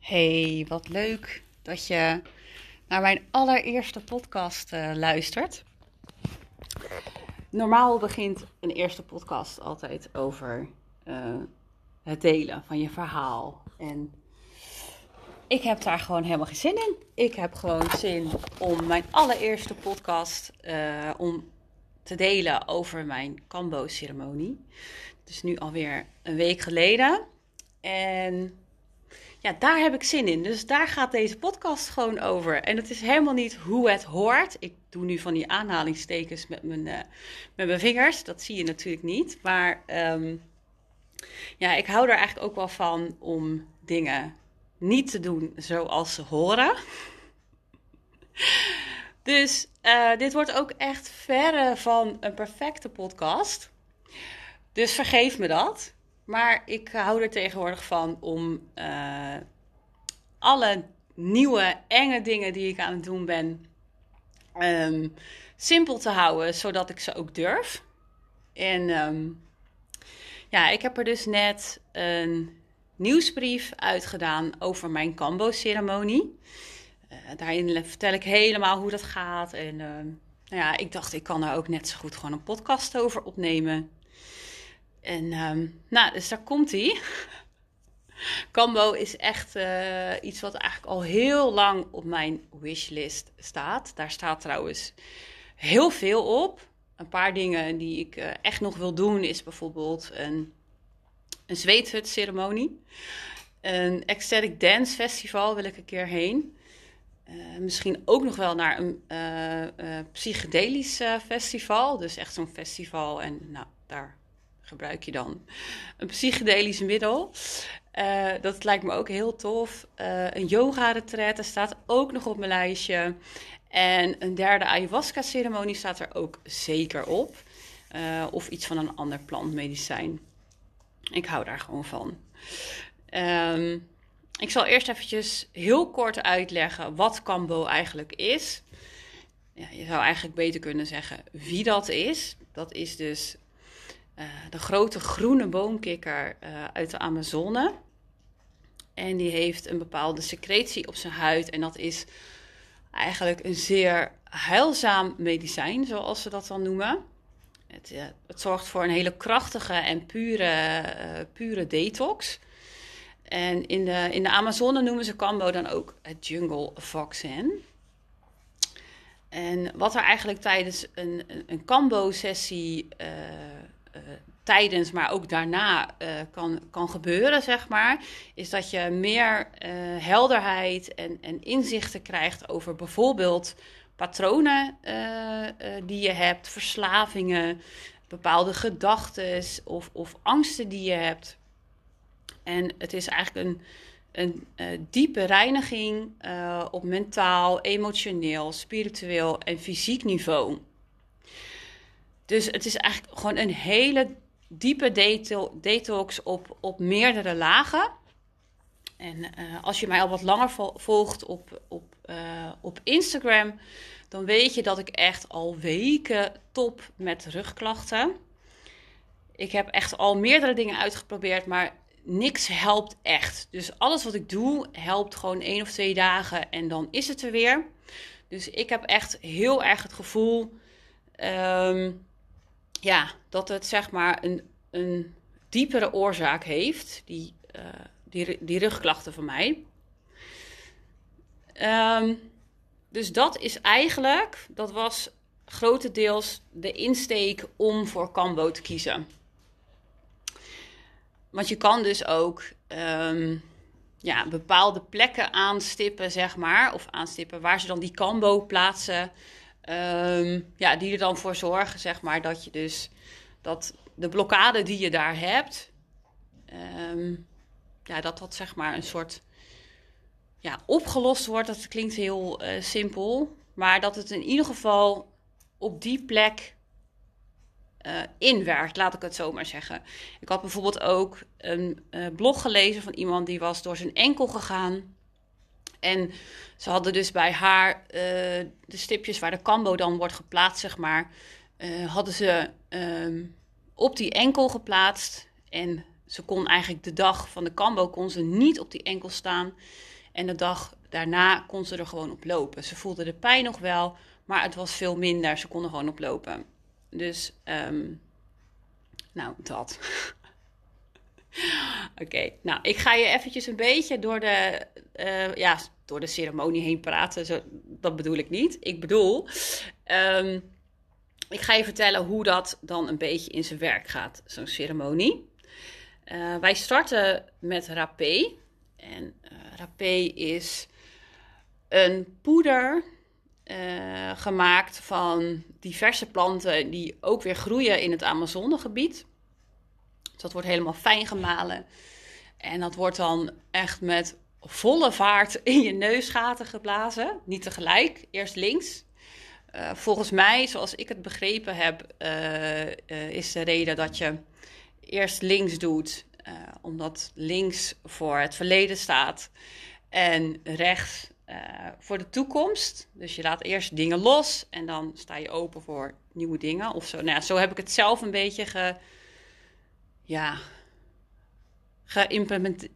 Hey, wat leuk dat je naar mijn allereerste podcast uh, luistert. Normaal begint een eerste podcast altijd over uh, het delen van je verhaal. En ik heb daar gewoon helemaal geen zin in. Ik heb gewoon zin om mijn allereerste podcast uh, om te delen over mijn Cambo-ceremonie. Het is nu alweer een week geleden. En ja, daar heb ik zin in. Dus daar gaat deze podcast gewoon over. En het is helemaal niet hoe het hoort. Ik doe nu van die aanhalingstekens met mijn, uh, met mijn vingers. Dat zie je natuurlijk niet. Maar um, ja, ik hou er eigenlijk ook wel van om dingen niet te doen zoals ze horen. Dus uh, dit wordt ook echt verre van een perfecte podcast. Dus vergeef me dat. Maar ik hou er tegenwoordig van om uh, alle nieuwe, enge dingen die ik aan het doen ben, um, simpel te houden, zodat ik ze ook durf. En um, ja, ik heb er dus net een nieuwsbrief uitgedaan over mijn Cambo-ceremonie. Uh, daarin vertel ik helemaal hoe dat gaat. En uh, nou ja, ik dacht, ik kan er ook net zo goed gewoon een podcast over opnemen. En um, nou, dus daar komt hij. Cambo is echt uh, iets wat eigenlijk al heel lang op mijn wishlist staat. Daar staat trouwens heel veel op. Een paar dingen die ik uh, echt nog wil doen is bijvoorbeeld een, een zweethut-ceremonie. Een ecstatic dance festival wil ik een keer heen. Uh, misschien ook nog wel naar een psychedelisch festival. Dus echt zo'n festival en nou, daar gebruik je dan een psychedelisch middel. Uh, dat lijkt me ook heel tof. Uh, een yoga-retreat staat ook nog op mijn lijstje. En een derde ayahuasca-ceremonie staat er ook zeker op. Uh, of iets van een ander plantmedicijn. Ik hou daar gewoon van. Um, ik zal eerst eventjes heel kort uitleggen wat Cambo eigenlijk is. Ja, je zou eigenlijk beter kunnen zeggen wie dat is. Dat is dus uh, de grote groene boomkikker uh, uit de Amazone. En die heeft een bepaalde secretie op zijn huid. En dat is eigenlijk een zeer heilzaam medicijn, zoals ze dat dan noemen. Het, uh, het zorgt voor een hele krachtige en pure, pure detox. En in de, in de Amazone noemen ze Cambo dan ook het jungle vaccin. En wat er eigenlijk tijdens een, een, een Cambo-sessie uh, tijdens, maar ook daarna uh, kan, kan gebeuren, zeg maar, is dat je meer uh, helderheid en, en inzichten krijgt over bijvoorbeeld patronen die je hebt, verslavingen, bepaalde gedachten of, of angsten die je hebt. En het is eigenlijk een, een diepe reiniging op mentaal, emotioneel, spiritueel en fysiek niveau. Dus het is eigenlijk gewoon een hele diepe detox op, op meerdere lagen. En uh, als je mij al wat langer volgt op, op, uh, op Instagram, dan weet je dat ik echt al weken top met rugklachten. Ik heb echt al meerdere dingen uitgeprobeerd, maar niks helpt echt. Dus alles wat ik doe, helpt gewoon één of twee dagen en dan is het er weer. Dus ik heb echt heel erg het gevoel um, ja, dat het zeg maar een, een diepere oorzaak heeft, die, uh, die, die rugklachten van mij. Um, dus dat is eigenlijk, dat was grotendeels de insteek om voor Cambo te kiezen. Want je kan dus ook um, ja, bepaalde plekken aanstippen, zeg maar, of aanstippen waar ze dan die Cambo plaatsen. Um, ja, die er dan voor zorgen, zeg maar, dat je dus dat de blokkade die je daar hebt, um, ja, dat dat zeg maar een soort ja, opgelost wordt. Dat klinkt heel uh, simpel, maar dat het in ieder geval op die plek uh, inwerkt, laat ik het zo maar zeggen. Ik had bijvoorbeeld ook een uh, blog gelezen van iemand die was door zijn enkel gegaan. En ze hadden dus bij haar uh, de stipjes waar de cambo dan wordt geplaatst, zeg maar, hadden ze um, op die enkel geplaatst. En ze kon eigenlijk de dag van de kambo kon ze niet op die enkel staan. En de dag daarna kon ze er gewoon op lopen. Ze voelde de pijn nog wel, maar het was veel minder. Ze kon er gewoon op lopen. Dus, ehm, nou, dat. Oké, nou, ik ga je eventjes een beetje door de, uh, ja, door de ceremonie heen praten. Zo, dat bedoel ik niet. Ik bedoel, um, ik ga je vertellen hoe dat dan een beetje in zijn werk gaat, zo'n ceremonie. Uh, wij starten met rapé. En uh, rapé is een poeder gemaakt van diverse planten die ook weer groeien in het Amazonegebied. Dat wordt helemaal fijn gemalen. En dat wordt dan echt met volle vaart in je neusgaten geblazen. Niet tegelijk, eerst links. Uh, volgens mij, zoals ik het begrepen heb, uh, uh, is de reden dat je eerst links doet, omdat links voor het verleden staat en rechts voor de toekomst. Dus je laat eerst dingen los en dan sta je open voor nieuwe dingen of zo. Nou ja, zo heb ik het zelf een beetje ge, ja, geïmplementeerd.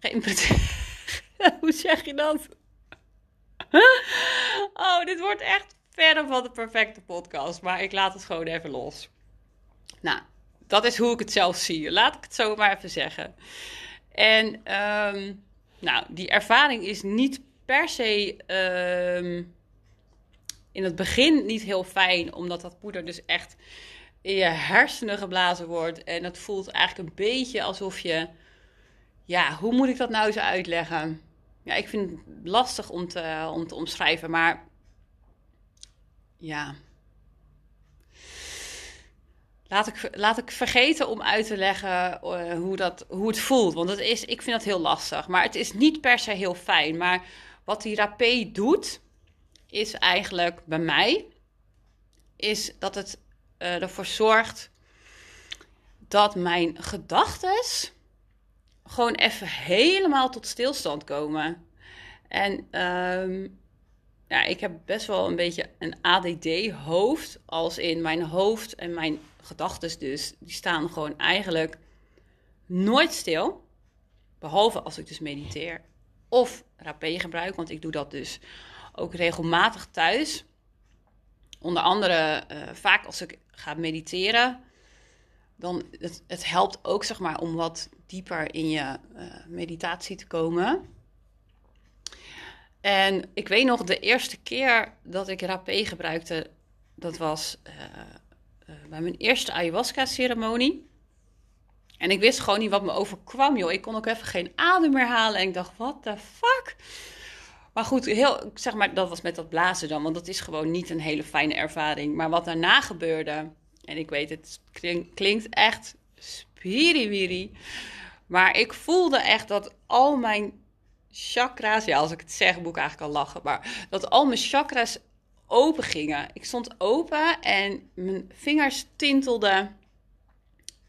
Hoe zeg je dat? Oh, dit wordt echt verder van de perfecte podcast. Maar ik laat het gewoon even los. Nou, dat is hoe ik het zelf zie. Laat ik het zo maar even zeggen. En um, nou, die ervaring is niet per se um, in het begin niet heel fijn, omdat dat poeder dus echt in je hersenen geblazen wordt. En het voelt eigenlijk een beetje alsof je. Ja, hoe moet ik dat nou eens uitleggen? Ja, ik vind het lastig om te, om te omschrijven, maar ja. Laat ik, laat ik vergeten om uit te leggen uh, hoe, dat, hoe het voelt. Want het is, ik vind dat heel lastig. Maar het is niet per se heel fijn. Maar wat die rapé doet, is eigenlijk bij mij, is dat het uh, ervoor zorgt dat mijn gedachten gewoon even helemaal tot stilstand komen. En um, ja, ik heb best wel een beetje een ADD-hoofd. Als in mijn hoofd en mijn gedachten dus, die staan gewoon eigenlijk nooit stil. Behalve als ik dus mediteer of rapé gebruik, want ik doe dat dus ook regelmatig thuis. Onder andere uh, vaak als ik ga mediteren, dan het, het helpt ook zeg maar om wat dieper in je uh, meditatie te komen. En ik weet nog, de eerste keer dat ik rapé gebruikte, dat was uh, uh, bij mijn eerste ayahuasca-ceremonie. En ik wist gewoon niet wat me overkwam, joh. Ik kon ook even geen adem meer halen. En ik dacht, what the fuck? Maar goed, heel, zeg maar, dat was met dat blazen dan. Want dat is gewoon niet een hele fijne ervaring. Maar wat daarna gebeurde... En ik weet, het klink, klinkt echt spiriwiri. Maar ik voelde echt dat al mijn chakra's, ja, als ik het zeg, moet ik eigenlijk al lachen, maar dat al mijn chakra's open gingen. Ik stond open en mijn vingers tintelden.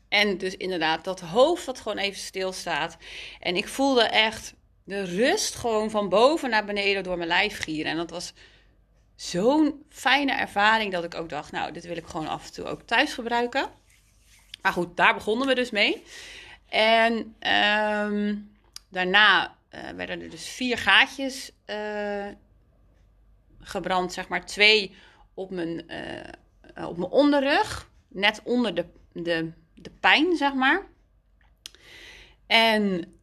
En dus inderdaad, dat hoofd dat gewoon even stilstaat. En ik voelde echt de rust gewoon van boven naar beneden door mijn lijf gieren. En dat was zo'n fijne ervaring dat ik ook dacht, nou, dit wil ik gewoon af en toe ook thuis gebruiken. Maar goed, daar begonnen we dus mee. En um, daarna uh, werden er dus vier gaatjes uh, gebrand, zeg maar. Twee op mijn, uh, op mijn onderrug, net onder de, de, de pijn, zeg maar. En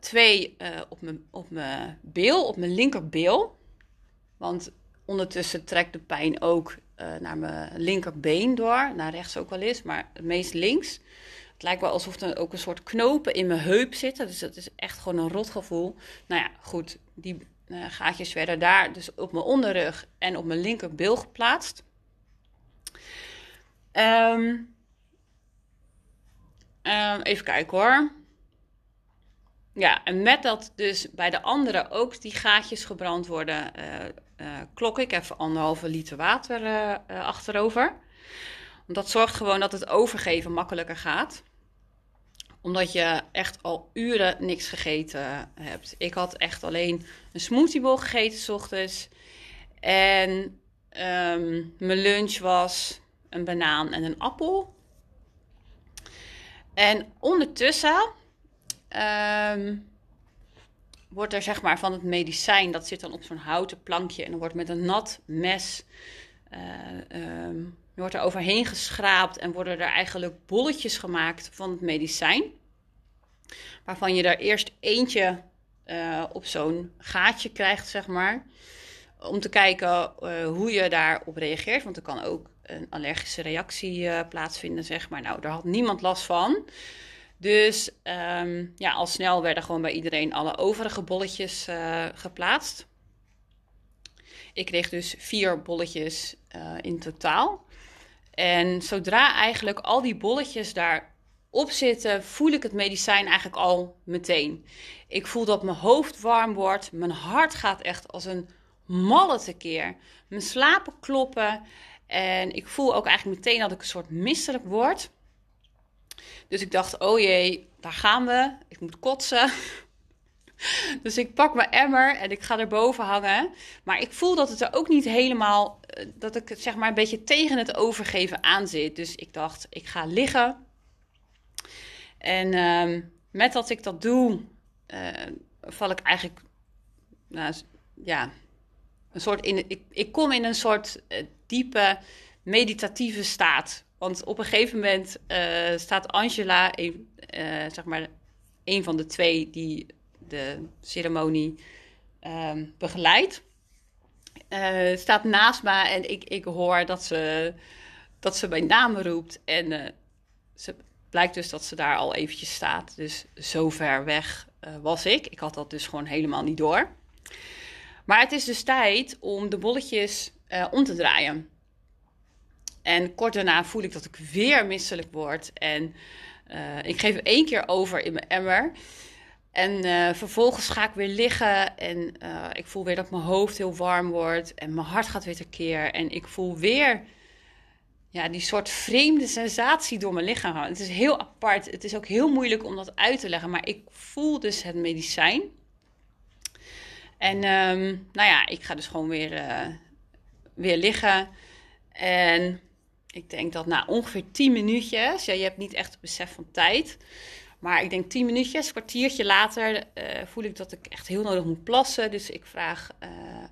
twee op, mijn, op mijn beel, op mijn linkerbeel. Want ondertussen trekt de pijn ook naar mijn linkerbeen door. Naar rechts ook wel eens, maar het meest links. Het lijkt wel alsof er ook een soort knopen in mijn heup zitten. Dus dat is echt gewoon een rotgevoel. Nou ja, goed. Die gaatjes werden daar dus op mijn onderrug en op mijn linkerbil geplaatst. Um, um, even kijken hoor. Ja, en met dat dus bij de anderen ook die gaatjes gebrand worden, uh, klok ik even anderhalve liter water achterover. Want dat zorgt gewoon dat het overgeven makkelijker gaat omdat je echt al uren niks gegeten hebt. Ik had echt alleen een smoothiebol gegeten s ochtends. En um, mijn lunch was een banaan en een appel. En ondertussen ehm, wordt er zeg maar van het medicijn, dat zit dan op zo'n houten plankje en dan wordt met een nat mes uh, wordt er overheen geschraapt en worden er eigenlijk bolletjes gemaakt van het medicijn. Waarvan je er eerst eentje uh, op zo'n gaatje krijgt, zeg maar. Om te kijken uh, hoe je daarop reageert. Want er kan ook een allergische reactie plaatsvinden, zeg maar. Nou, daar had niemand last van. Dus um, ja, al snel werden gewoon bij iedereen alle overige bolletjes geplaatst. Ik kreeg dus vier bolletjes in totaal. En zodra eigenlijk al die bolletjes daarop zitten, voel ik het medicijn eigenlijk al meteen. Ik voel dat mijn hoofd warm wordt, mijn hart gaat echt als een malle tekeer. Mijn slapen kloppen en ik voel ook eigenlijk meteen dat ik een soort misselijk word. Dus ik dacht, oh jee, daar gaan we. Ik moet kotsen. Dus ik pak mijn emmer en ik ga erboven hangen. Maar ik voel dat het er ook niet helemaal, eh, dat ik het zeg maar een beetje tegen het overgeven aan zit. Dus ik dacht, ik ga liggen. En uh, met dat ik dat doe, uh, val ik eigenlijk, nou, ja, een soort in, ik, ik kom in een soort uh, diepe meditatieve staat. Want op een gegeven moment staat Angela, een, zeg maar, een van de twee die de ceremonie um, begeleidt. Uh, staat naast me en ik, ik hoor dat ze, dat ze mijn naam roept. En ze blijkt dus dat ze daar al eventjes staat. Dus zo ver weg was ik. Ik had dat dus gewoon helemaal niet door. Maar het is dus tijd om de bolletjes om te draaien. En kort daarna voel ik dat ik weer misselijk word. En ik geef één keer over in mijn emmer. En uh, vervolgens ga ik weer liggen en uh, ik voel weer dat mijn hoofd heel warm wordt en mijn hart gaat weer tekeer. En ik voel weer ja, die soort vreemde sensatie door mijn lichaam. Het is heel apart. Het is ook heel moeilijk om dat uit te leggen, maar ik voel dus het medicijn. En um, nou ja, ik ga dus gewoon weer, weer liggen. En ik denk dat na ongeveer 10 minuutjes, ja, je hebt niet echt het besef van tijd. Maar ik denk tien minuutjes, een kwartiertje later uh, voel ik dat ik echt heel nodig moet plassen. Dus ik vraag uh,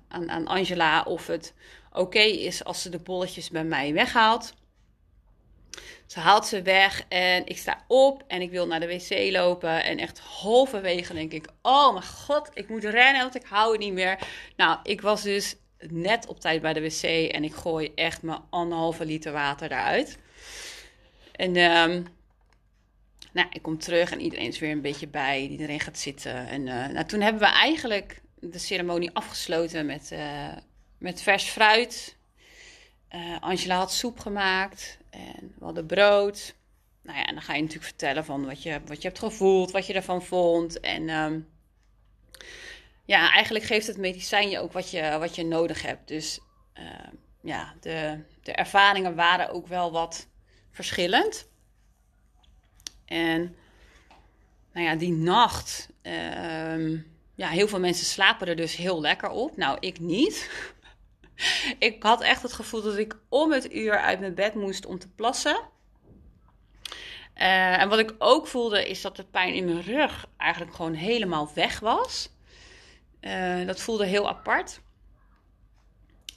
aan, aan, Angela of het oké is als ze de bolletjes bij mij weghaalt. Ze haalt ze weg en ik sta op en ik wil naar de wc lopen. En echt halverwege denk ik, oh mijn god, ik moet rennen, want ik hou het niet meer. Nou, ik was dus net op tijd bij de wc en ik gooi echt mijn anderhalve liter water daaruit. En... Um, nou, ik kom terug en iedereen is weer een beetje bij. Iedereen gaat zitten. En uh, nou, toen hebben we eigenlijk de ceremonie afgesloten met, uh, met vers fruit. Uh, Angela had soep gemaakt en we hadden brood. Nou ja, en dan ga je natuurlijk vertellen van wat je, wat je hebt gevoeld, wat je ervan vond. En um, ja, eigenlijk geeft het medicijn je ook wat je, wat je nodig hebt. Dus ja, de, de ervaringen waren ook wel wat verschillend. En nou ja, die nacht. Uh, ja, heel veel mensen slapen er dus heel lekker op. Nou, ik niet. ik had echt het gevoel dat ik om het uur uit mijn bed moest om te plassen. Uh, en wat ik ook voelde is dat de pijn in mijn rug eigenlijk gewoon helemaal weg was. Uh, dat voelde heel apart.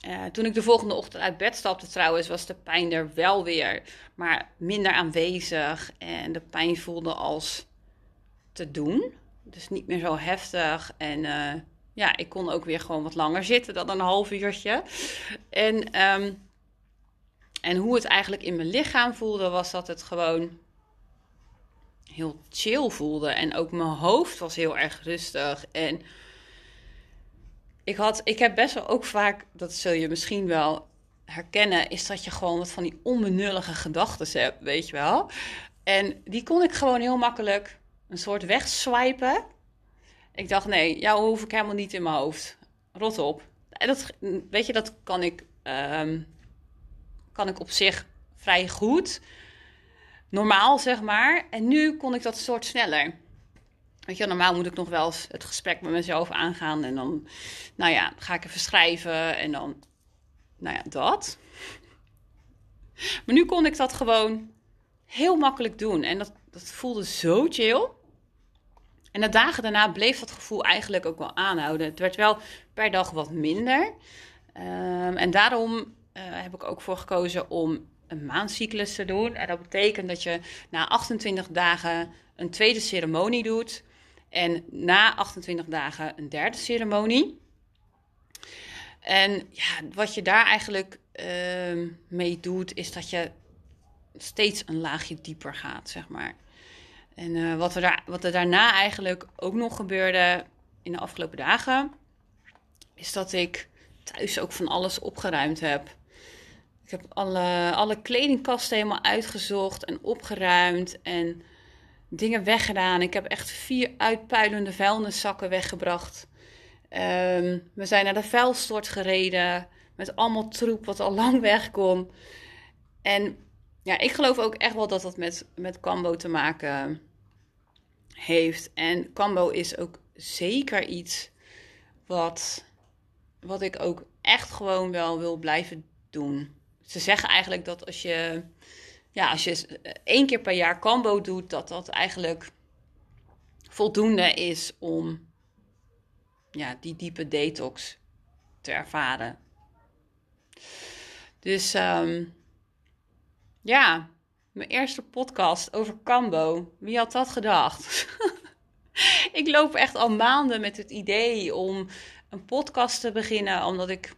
Uh, toen ik de volgende ochtend uit bed stapte trouwens, was de pijn er wel weer, maar minder aanwezig. En de pijn voelde als te doen. Dus niet meer zo heftig. En uh, ja, ik kon ook weer gewoon wat langer zitten dan een half uurtje. En, um, en hoe het eigenlijk in mijn lichaam voelde, was dat het gewoon heel chill voelde. En ook mijn hoofd was heel erg rustig. En ik, had, ik heb best wel ook vaak, dat zul je misschien wel herkennen, is dat je gewoon wat van die onbenullige gedachten hebt, weet je wel. En die kon ik gewoon heel makkelijk een soort wegswipen. Ik dacht, nee, jou hoef ik helemaal niet in mijn hoofd. Rot op. En dat, weet je, dat kan ik, um, kan ik op zich vrij goed. Normaal, zeg maar. En nu kon ik dat soort sneller. Weet normaal moet ik nog wel eens het gesprek met mezelf aangaan. En dan, nou ja, ga ik even schrijven. En dan, nou ja, dat. Maar nu kon ik dat gewoon heel makkelijk doen. En dat, dat voelde zo chill. En de dagen daarna bleef dat gevoel eigenlijk ook wel aanhouden. Het werd wel per dag wat minder. Ehm, en daarom uh, heb ik ook voor gekozen om een maandcyclus te doen. En dat betekent dat je na 28 dagen een tweede ceremonie doet. En na 28 dagen een derde ceremonie. En ja, wat je daar eigenlijk uh, mee doet, is dat je steeds een laagje dieper gaat, zeg maar. En uh, wat, er daar, wat er daarna eigenlijk ook nog gebeurde in de afgelopen dagen, is dat ik thuis ook van alles opgeruimd heb. Ik heb alle, alle kledingkasten helemaal uitgezocht en opgeruimd en dingen weggedaan. Ik heb echt vier uitpuilende vuilniszakken weggebracht. Um, we zijn naar de vuilstort gereden met allemaal troep wat al lang weg kon. En ja, ik geloof ook echt wel dat dat met, met Cambo te maken heeft. En Cambo is ook zeker iets wat, wat ik ook echt gewoon wel wil blijven doen. Ze zeggen eigenlijk dat als je, ja, als je één keer per jaar Cambo doet, dat dat eigenlijk voldoende is om ja, die diepe detox te ervaren. Dus um, ja, mijn eerste podcast over Cambo. Wie had dat gedacht? ik loop echt al maanden met het idee om een podcast te beginnen, omdat ik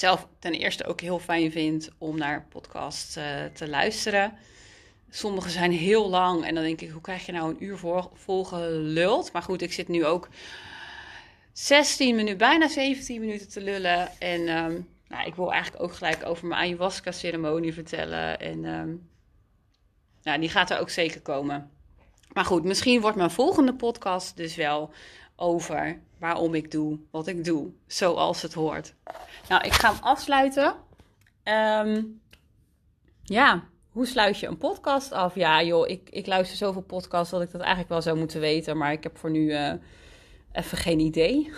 zelf ten eerste ook heel fijn vind om naar podcasts uh, te luisteren. Sommige zijn heel lang en dan denk ik, hoe krijg je nou een uur voor, vol geluld? Maar goed, ik zit nu ook 16 minuten, bijna 17 minuten te lullen. En um, nou, ik wil eigenlijk ook gelijk over mijn ayahuasca-ceremonie vertellen. En um, nou, die gaat er ook zeker komen. Maar goed, misschien wordt mijn volgende podcast dus wel over waarom ik doe wat ik doe. Zoals het hoort. Nou, ik ga hem afsluiten. Um, ja, hoe sluit je een podcast af? Ja, joh, ik, ik luister zoveel podcasts dat ik dat eigenlijk wel zou moeten weten. Maar ik heb voor nu uh, even geen idee.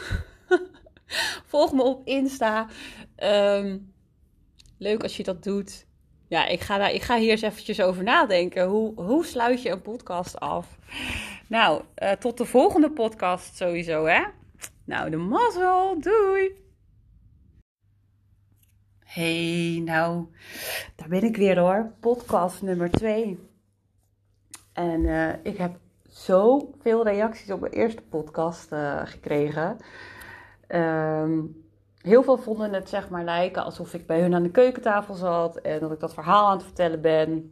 Volg me op Insta. Um, leuk als je dat doet. Ja, ik ga, daar, ik ga hier eens eventjes over nadenken. Hoe, hoe sluit je een podcast af? Nou, uh, tot de volgende podcast sowieso, hè? Nou, de mazzel. Doei! Hey, nou, daar ben ik weer hoor. Podcast nummer 2. En uh, ik heb zoveel reacties op mijn eerste podcast uh, gekregen. Um, heel veel vonden het zeg maar lijken alsof ik bij hun aan de keukentafel zat en dat ik dat verhaal aan het vertellen ben.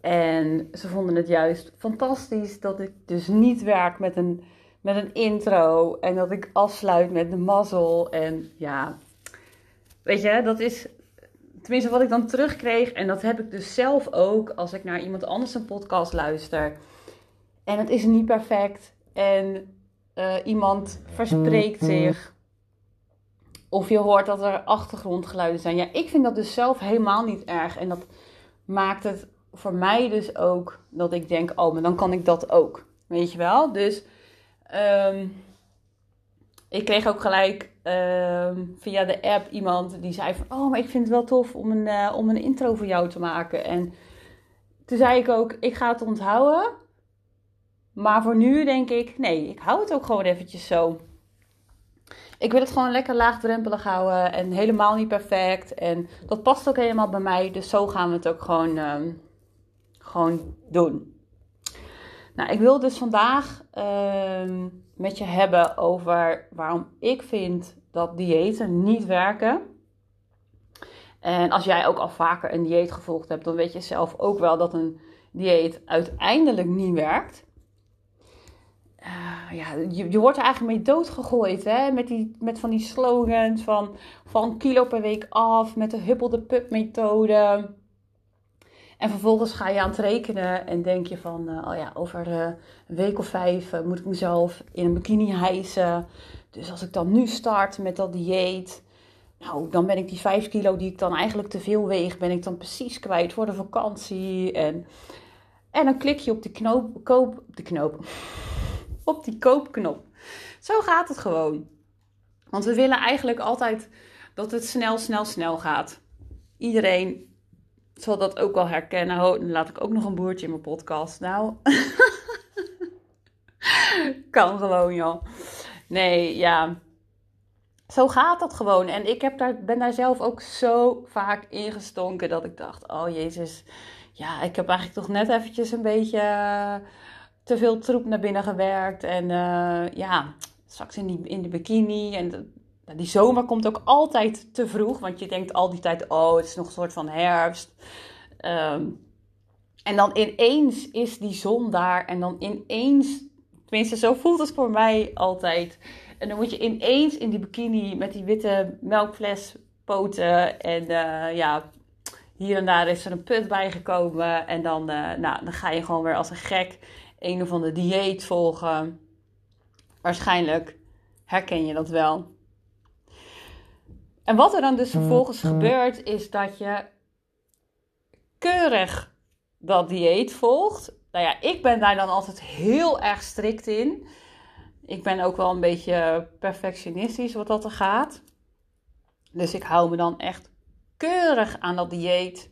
En ze vonden het juist fantastisch dat ik dus niet werk met een, met een intro en dat ik afsluit met de mazzel. En ja, weet je, dat is tenminste wat ik dan terugkreeg. En dat heb ik dus zelf ook als ik naar iemand anders een podcast luister. En het is niet perfect. En uh, iemand verspreekt mm-hmm. zich. Of je hoort dat er achtergrondgeluiden zijn. Ja, ik vind dat dus zelf helemaal niet erg. En dat maakt het voor mij dus ook dat ik denk: oh, maar dan kan ik dat ook. Weet je wel? Dus um, ik kreeg ook gelijk um, via de app iemand die zei: van, Oh, maar ik vind het wel tof om een, uh, om een intro voor jou te maken. En toen zei ik ook: Ik ga het onthouden. Maar voor nu denk ik: Nee, ik hou het ook gewoon eventjes zo ik wil het gewoon lekker laagdrempelig houden en helemaal niet perfect. En dat past ook helemaal bij mij. Dus zo gaan we het ook gewoon, um, gewoon doen. Nou, ik wil dus vandaag um, met je hebben over waarom ik vind dat diëten niet werken. En als jij ook al vaker een dieet gevolgd hebt, dan weet je zelf ook wel dat een dieet uiteindelijk niet werkt. Uh, ja, je, je wordt er eigenlijk mee doodgegooid. Hè? Met, die, met van die slogans van, van kilo per week af. Met de huppel de pup methode. En vervolgens ga je aan het rekenen en denk je van... Uh, oh ja, over uh, een week of vijf moet ik mezelf in een bikini hijsen. Dus als ik dan nu start met dat dieet... Nou, dan ben ik die vijf kilo die ik dan eigenlijk te veel weeg... ben ik dan precies kwijt voor de vakantie. En, en dan klik je op de knoop... Koop, de knoop op die koopknop. Zo gaat het gewoon. Want we willen eigenlijk altijd dat het snel, snel, snel gaat. Iedereen zal dat ook wel herkennen. Oh, dan laat ik ook nog een boertje in mijn podcast. Nou, kan gewoon, joh. Nee, ja. Zo gaat dat gewoon. En ik heb daar, ben daar zelf ook zo vaak ingestonken dat ik dacht: oh jezus, ja, ik heb eigenlijk toch net eventjes een beetje eh, te veel troep naar binnen gewerkt. En uh, ja, straks in, die, in de bikini. En die zomer komt ook altijd te vroeg, want je denkt al die tijd: oh, het is nog een soort van herfst. Ehm, en dan ineens is die zon daar en dan ineens, tenminste zo voelt het voor mij altijd. En dan moet je ineens in die bikini met die witte melkfles poten en uh, ja, hier en daar is er een put bijgekomen. En dan, uh, nou, dan ga je gewoon weer als een gek een of andere dieet volgen. Waarschijnlijk herken je dat wel. En wat er dan dus vervolgens gebeurt, is dat je keurig dat dieet volgt. Nou ja, ik ben daar dan altijd heel erg strikt in. Ik ben ook wel een beetje perfectionistisch wat dat er gaat. Dus ik hou me dan echt keurig aan dat dieet.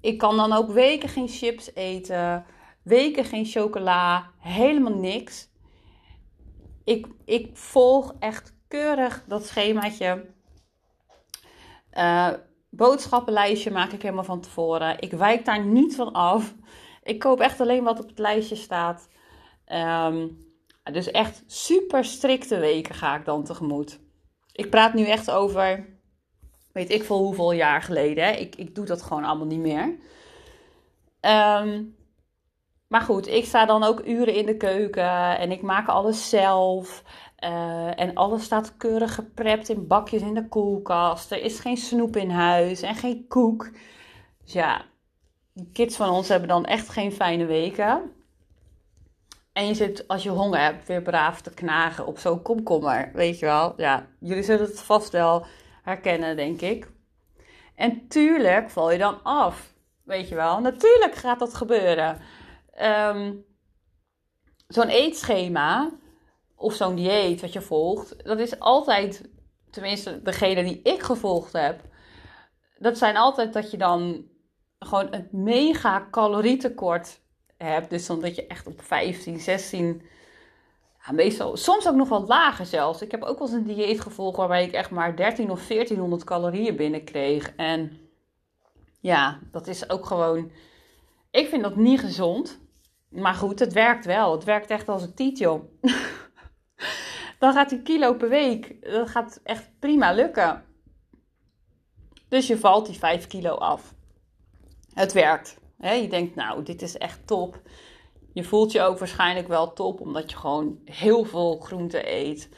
Ik kan dan ook weken geen chips eten, weken geen chocola, helemaal niks. Ik, ik volg echt keurig dat schemaatje. Uh, boodschappenlijstje maak ik helemaal van tevoren. Ik wijk daar niet van af. Ik koop echt alleen wat op het lijstje staat. Ehm, dus echt super strikte weken ga ik dan tegemoet. Ik praat nu echt over, weet ik veel hoeveel jaar geleden. Hè? Ik, ik doe dat gewoon allemaal niet meer. Ehm, maar goed, ik sta dan ook uren in de keuken en ik maak alles zelf. Uh, en alles staat keurig geprept in bakjes in de koelkast. Er is geen snoep in huis en geen koek. Dus ja, die kids van ons hebben dan echt geen fijne weken. En je zit, als je honger hebt, weer braaf te knagen op zo'n komkommer. Weet je wel? Ja, jullie zullen het vast wel herkennen, denk ik. En tuurlijk val je dan af. Weet je wel? Natuurlijk gaat dat gebeuren. Um, zo'n eetschema of zo'n dieet wat je volgt, dat is altijd, tenminste degene die ik gevolgd heb, dat zijn altijd dat je dan gewoon een mega calorietekort hebt. Dus dan dat je echt op 15, 16, ja, meestal, soms ook nog wat lager zelfs. Ik heb ook wel eens een dieet gevolgd waarbij ik echt maar 13 of 1400 calorieën binnenkreeg. En ja, dat is ook gewoon, ik vind dat niet gezond. Maar goed, het werkt wel. Het werkt echt als een titel. dan gaat die kilo per week, dat gaat echt prima lukken. Dus je valt die 5 kilo af. Het werkt. je denkt, nou, dit is echt top. Je voelt je ook waarschijnlijk wel top, omdat je gewoon heel veel groente eet.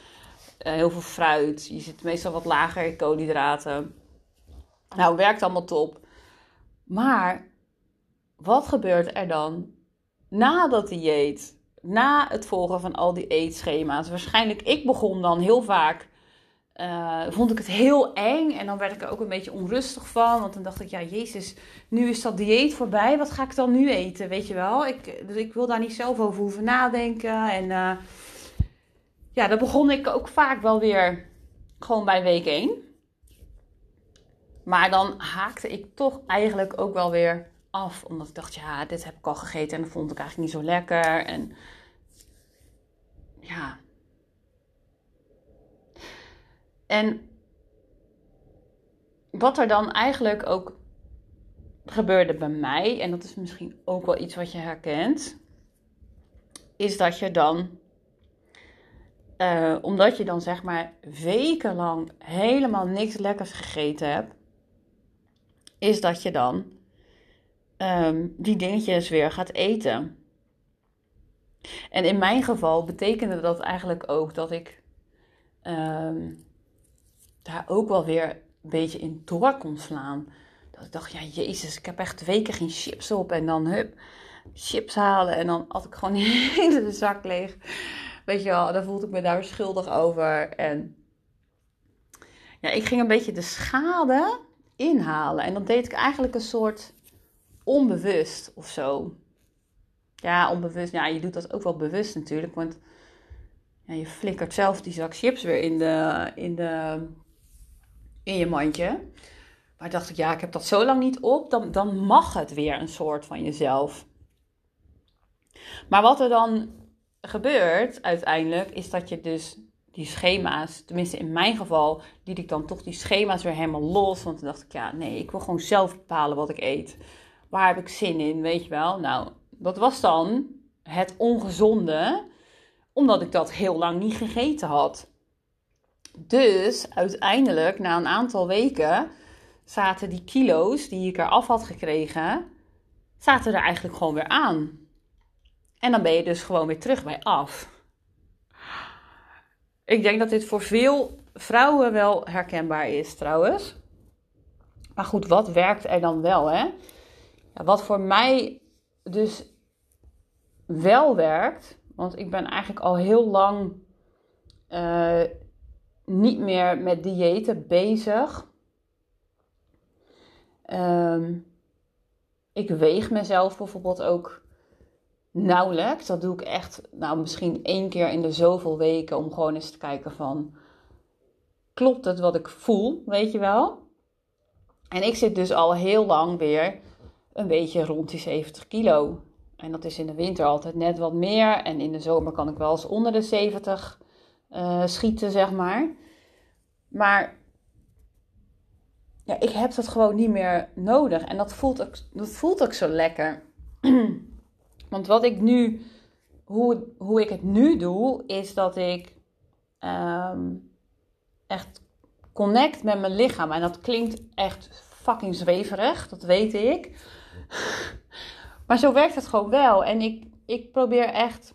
Eh, heel veel fruit. Je zit meestal wat lager in koolhydraten. Nou, werkt allemaal top. Maar wat gebeurt er dan na dat dieet? na het volgen van al die eetschema's, waarschijnlijk, ik begon dan heel vaak, uh, vond ik het heel eng en dan werd ik er ook een beetje onrustig van, want dan dacht ik, ja, Jezus, nu is dat dieet voorbij, wat ga ik dan nu eten, weet je wel? Ik, dus ik wil daar niet zelf over hoeven nadenken en uh, ja, dan begon ik ook vaak wel weer gewoon bij week 1. Maar dan haakte ik toch eigenlijk ook wel weer af. Omdat ik dacht, ja, dit heb ik al gegeten en dat vond ik eigenlijk niet zo lekker. En ja. En wat er dan eigenlijk ook gebeurde bij mij, en dat is misschien ook wel iets wat je herkent, is dat je dan, uh, omdat je dan zeg maar wekenlang helemaal niks lekkers gegeten hebt, is dat je dan um, die dingetjes weer gaat eten. En in mijn geval betekende dat eigenlijk ook dat ik um, daar ook wel weer een beetje in door kon slaan. Dat ik dacht, ja, jezus, ik heb echt weken geen chips op. En dan, hup, chips halen. En dan had ik gewoon de zak leeg. Weet je wel, dan voelde ik me daar schuldig over. En ja, ik ging een beetje de schade inhalen. En dan deed ik eigenlijk een soort onbewust of zo. Ja, onbewust. Ja, je doet dat ook wel bewust natuurlijk. Want ja, je flikkert zelf die zak chips weer in, de, in, de, in je mandje. Maar dacht ik, ja, ik heb dat zo lang niet op, dan, dan mag het weer een soort van jezelf. Maar wat er dan gebeurt uiteindelijk, is dat je dus die schema's, tenminste in mijn geval, liet ik dan toch die schema's weer helemaal los. Want toen dacht ik, ja, nee, ik wil gewoon zelf bepalen wat ik eet. Waar heb ik zin in, weet je wel? Nou, dat was dan het ongezonde, omdat ik dat heel lang niet gegeten had. Dus uiteindelijk, na een aantal weken, zaten die kilo's die ik eraf had gekregen, zaten er eigenlijk gewoon weer aan. En dan ben je dus gewoon weer terug bij af. Ik denk dat dit voor veel vrouwen wel herkenbaar is trouwens. Maar goed, wat werkt er dan wel, hè? Ja, wat voor mij dus wel werkt, want ik ben eigenlijk al heel lang uh, niet meer met diëten bezig. Um, ik weeg mezelf bijvoorbeeld ook nauwelijks. Dat doe ik echt, nou misschien één keer in de zoveel weken om gewoon eens te kijken van, klopt het wat ik voel, weet je wel? En ik zit dus al heel lang weer een beetje rond die 70 kilo. En dat is in de winter altijd net wat meer. En in de zomer kan ik wel eens onder de 70 uh, eh, schieten, zeg maar. Maar ja, ik heb dat gewoon niet meer nodig. En dat voelt ook, dat voelt ook zo lekker. Want wat ik nu, hoe, hoe ik het nu doe, is dat ik ehm, echt connect met mijn lichaam. En dat klinkt echt fucking zweverig, dat weet ik. Maar zo werkt het gewoon wel. En ik, ik probeer echt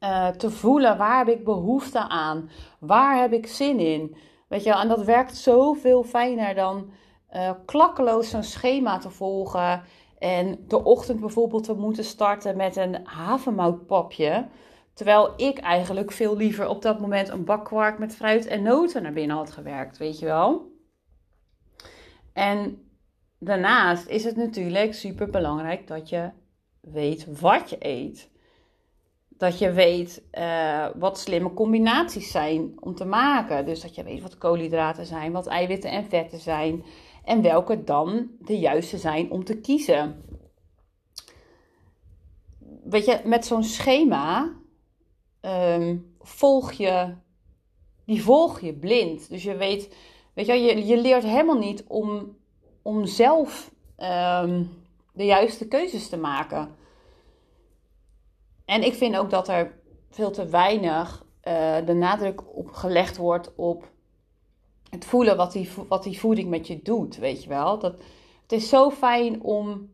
uh, te voelen waar heb ik behoefte aan? Waar heb ik zin in? Weet je, en dat werkt zoveel fijner dan uh, klakkeloos zo'n schema te volgen. En de ochtend bijvoorbeeld te moeten starten met een havermoutpapje. Terwijl ik eigenlijk veel liever op dat moment een bak kwark met fruit en noten naar binnen had gewerkt, weet je wel. En daarnaast is het natuurlijk super belangrijk dat je weet wat je eet. Dat je weet uh, wat slimme combinaties zijn om te maken. Dus dat je weet wat koolhydraten zijn, wat eiwitten en vetten zijn. En welke dan de juiste zijn om te kiezen. Weet je, met zo'n schema um, volg je, die volg je blind. Dus je weet, weet je, je, je leert helemaal niet om, om zelf um, de juiste keuzes te maken. En ik vind ook dat er veel te weinig uh, de nadruk op gelegd wordt op het voelen wat die, wat die voeding met je doet, weet je wel. Dat, het is zo fijn om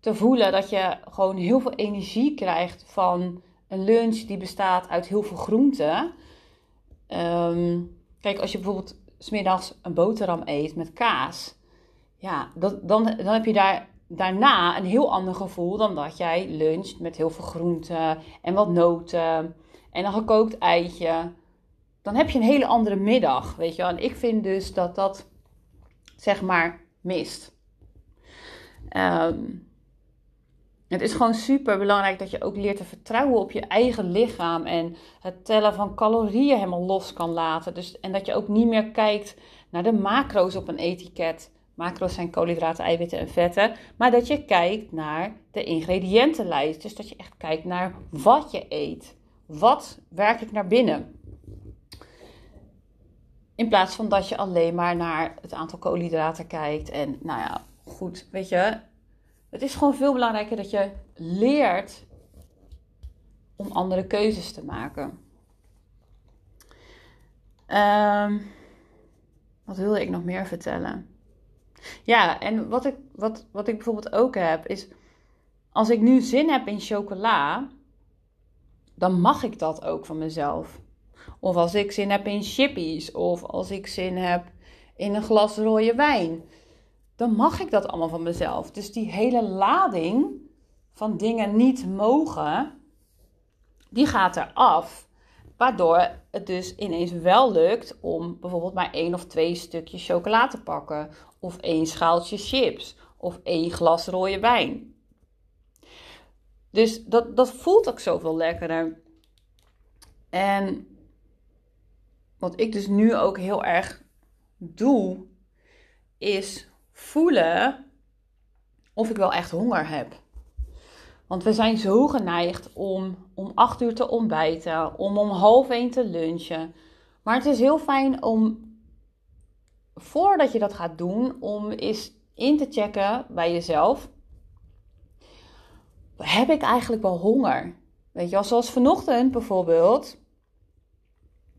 te voelen dat je gewoon heel veel energie krijgt van een lunch die bestaat uit heel veel groenten. Um, kijk, als je bijvoorbeeld smiddags een boterham eet met kaas, ja, dan, dan heb je daar daarna een heel ander gevoel dan dat jij luncht met heel veel groenten en wat noten en een gekookt eitje. Dan heb je een hele andere middag, weet je wel. En ik vind dus dat dat, zeg maar, mist. Um, het is gewoon super belangrijk dat je ook leert te vertrouwen op je eigen lichaam en het tellen van calorieën helemaal los kan laten. Dus, en dat je ook niet meer kijkt naar de macro's op een etiket. Macro's zijn koolhydraten, eiwitten en vetten. Maar dat je kijkt naar de ingrediëntenlijst. Dus dat je echt kijkt naar wat je eet. Wat werkelijk naar binnen. In plaats van dat je alleen maar naar het aantal koolhydraten kijkt. En nou ja, goed, weet je. Het is gewoon veel belangrijker dat je leert om andere keuzes te maken. Um, wat wilde ik nog meer vertellen? Ja, en wat ik, wat, wat ik bijvoorbeeld ook heb, is als ik nu zin heb in chocola, dan mag ik dat ook van mezelf. Of als ik zin heb in chippies, of als ik zin heb in een glas rode wijn, dan mag ik dat allemaal van mezelf. Dus die hele lading van dingen niet mogen, die gaat eraf. Waardoor het dus ineens wel lukt om bijvoorbeeld maar één of twee stukjes chocola te pakken. Of één schaaltje chips. Of één glas rode wijn. Dus dat, dat voelt ook zoveel lekkerder. En wat ik dus nu ook heel erg doe, is voelen of ik wel echt honger heb. Want we zijn zo geneigd om om acht uur te ontbijten, om om half één te lunchen. Maar het is heel fijn om, voordat je dat gaat doen, om eens in te checken bij jezelf. Heb ik eigenlijk wel honger? Weet je zoals vanochtend bijvoorbeeld,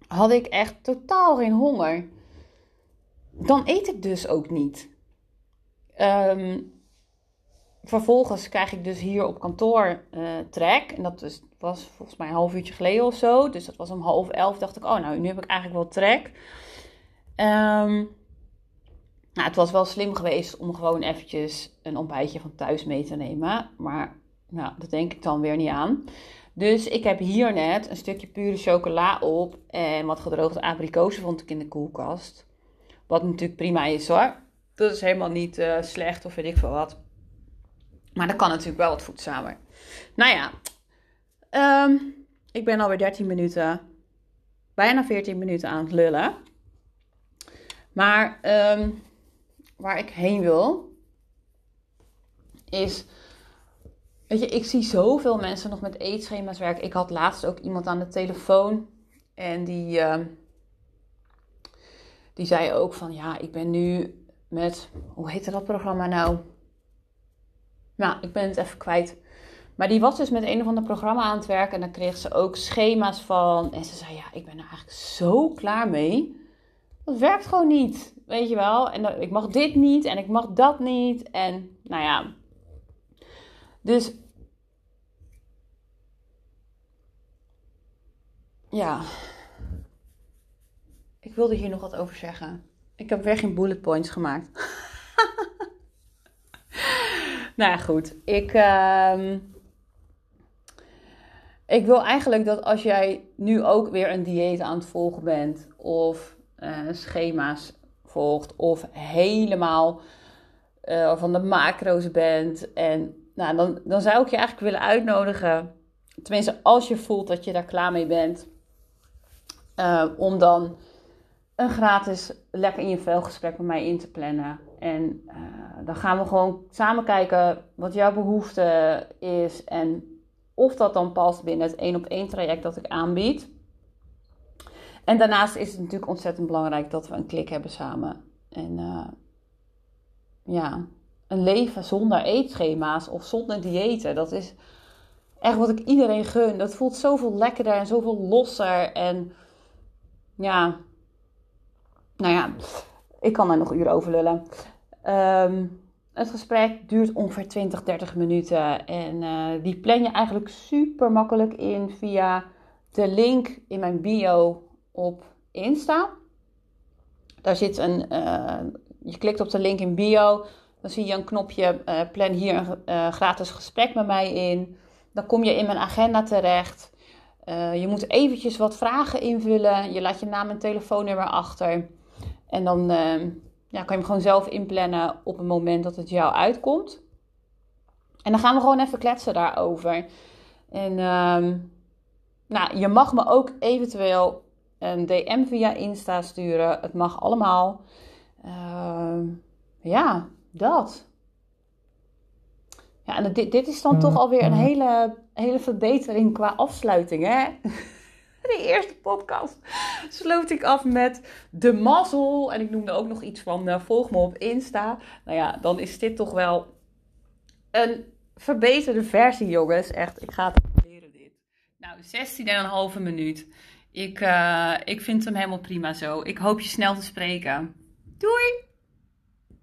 had ik echt totaal geen honger. Dan eet ik dus ook niet. Um, vervolgens krijg ik dus hier op kantoor uh, trek. En dat was, was volgens mij een half uurtje geleden of zo. Dus dat was om half elf. Dacht ik, oh nou, nu heb ik eigenlijk wel trek. Um, nou, het was wel slim geweest om gewoon eventjes een ontbijtje van thuis mee te nemen. Maar nou, dat denk ik dan weer niet aan. Dus ik heb hier net een stukje pure chocola op. En wat gedroogde abrikozen vond ik in de koelkast. Wat natuurlijk prima is hoor. Dat is helemaal niet uh, slecht of weet ik veel wat. Maar dat kan natuurlijk wel wat voedzamer. Nou ja, um, ik ben alweer 13 minuten, bijna 14 minuten aan het lullen. Maar um, waar ik heen wil, is. Weet je, ik zie zoveel mensen nog met eetschema's werken. Ik had laatst ook iemand aan de telefoon. En die, uh, die zei ook van ja, ik ben nu met. Hoe heette dat programma nou? Nou, ik ben het even kwijt. Maar die was dus met een of ander programma aan het werken. En dan kreeg ze ook schema's van. En ze zei: Ja, ik ben er eigenlijk zo klaar mee. Dat werkt gewoon niet. Weet je wel? En ik mag dit niet en ik mag dat niet. En nou ja. Dus. Ja. Ik wilde hier nog wat over zeggen. Ik heb weer geen bullet points gemaakt. nou ja, goed. Ik, uh, ik wil eigenlijk dat als jij nu ook weer een dieet aan het volgen bent, of schema's volgt, of helemaal uh, van de macro's bent, en nou, dan, dan zou ik je eigenlijk willen uitnodigen, tenminste als je voelt dat je daar klaar mee bent, uh, om dan een gratis lekker in je vel gesprek met mij in te plannen. En dan gaan we gewoon samen kijken wat jouw behoefte is en of dat dan past binnen het één op één traject dat ik aanbied. En daarnaast is het natuurlijk ontzettend belangrijk dat we een klik hebben samen. En uh, ja, een leven zonder eetschema's of zonder diëten, dat is echt wat ik iedereen gun. Dat voelt zoveel lekkerder en zoveel losser. En ja, nou ja, ik kan daar nog uren over lullen. Um, het gesprek duurt ongeveer 20, 30 minuten. En uh, die plan je eigenlijk super makkelijk in via de link in mijn bio op Insta. Daar zit een. Uh, je klikt op de link in bio. Dan zie je een knopje. Uh, plan hier een gratis gesprek met mij in. Dan kom je in mijn agenda terecht. je moet eventjes wat vragen invullen. Je laat je naam en telefoonnummer achter. En dan ja, kan je hem gewoon zelf inplannen op het moment dat het jou uitkomt. En dan gaan we gewoon even kletsen daarover. En ehm, nou, je mag me ook eventueel een DM via Insta sturen. Het mag allemaal. Ehm, ja, dat. Ja, en dit, dit is dan toch alweer een hele, hele verbetering qua afsluiting, hè? de eerste podcast sloot ik af met de mazzel. En ik noemde ook nog iets van uh, volg me op Insta. Nou ja, dan is dit toch wel een verbeterde versie, jongens. Echt, ik ga het leren dit. Nou, 16,5 minuut. Ik, uh, ik vind hem helemaal prima zo. Ik hoop je snel te spreken. Doei!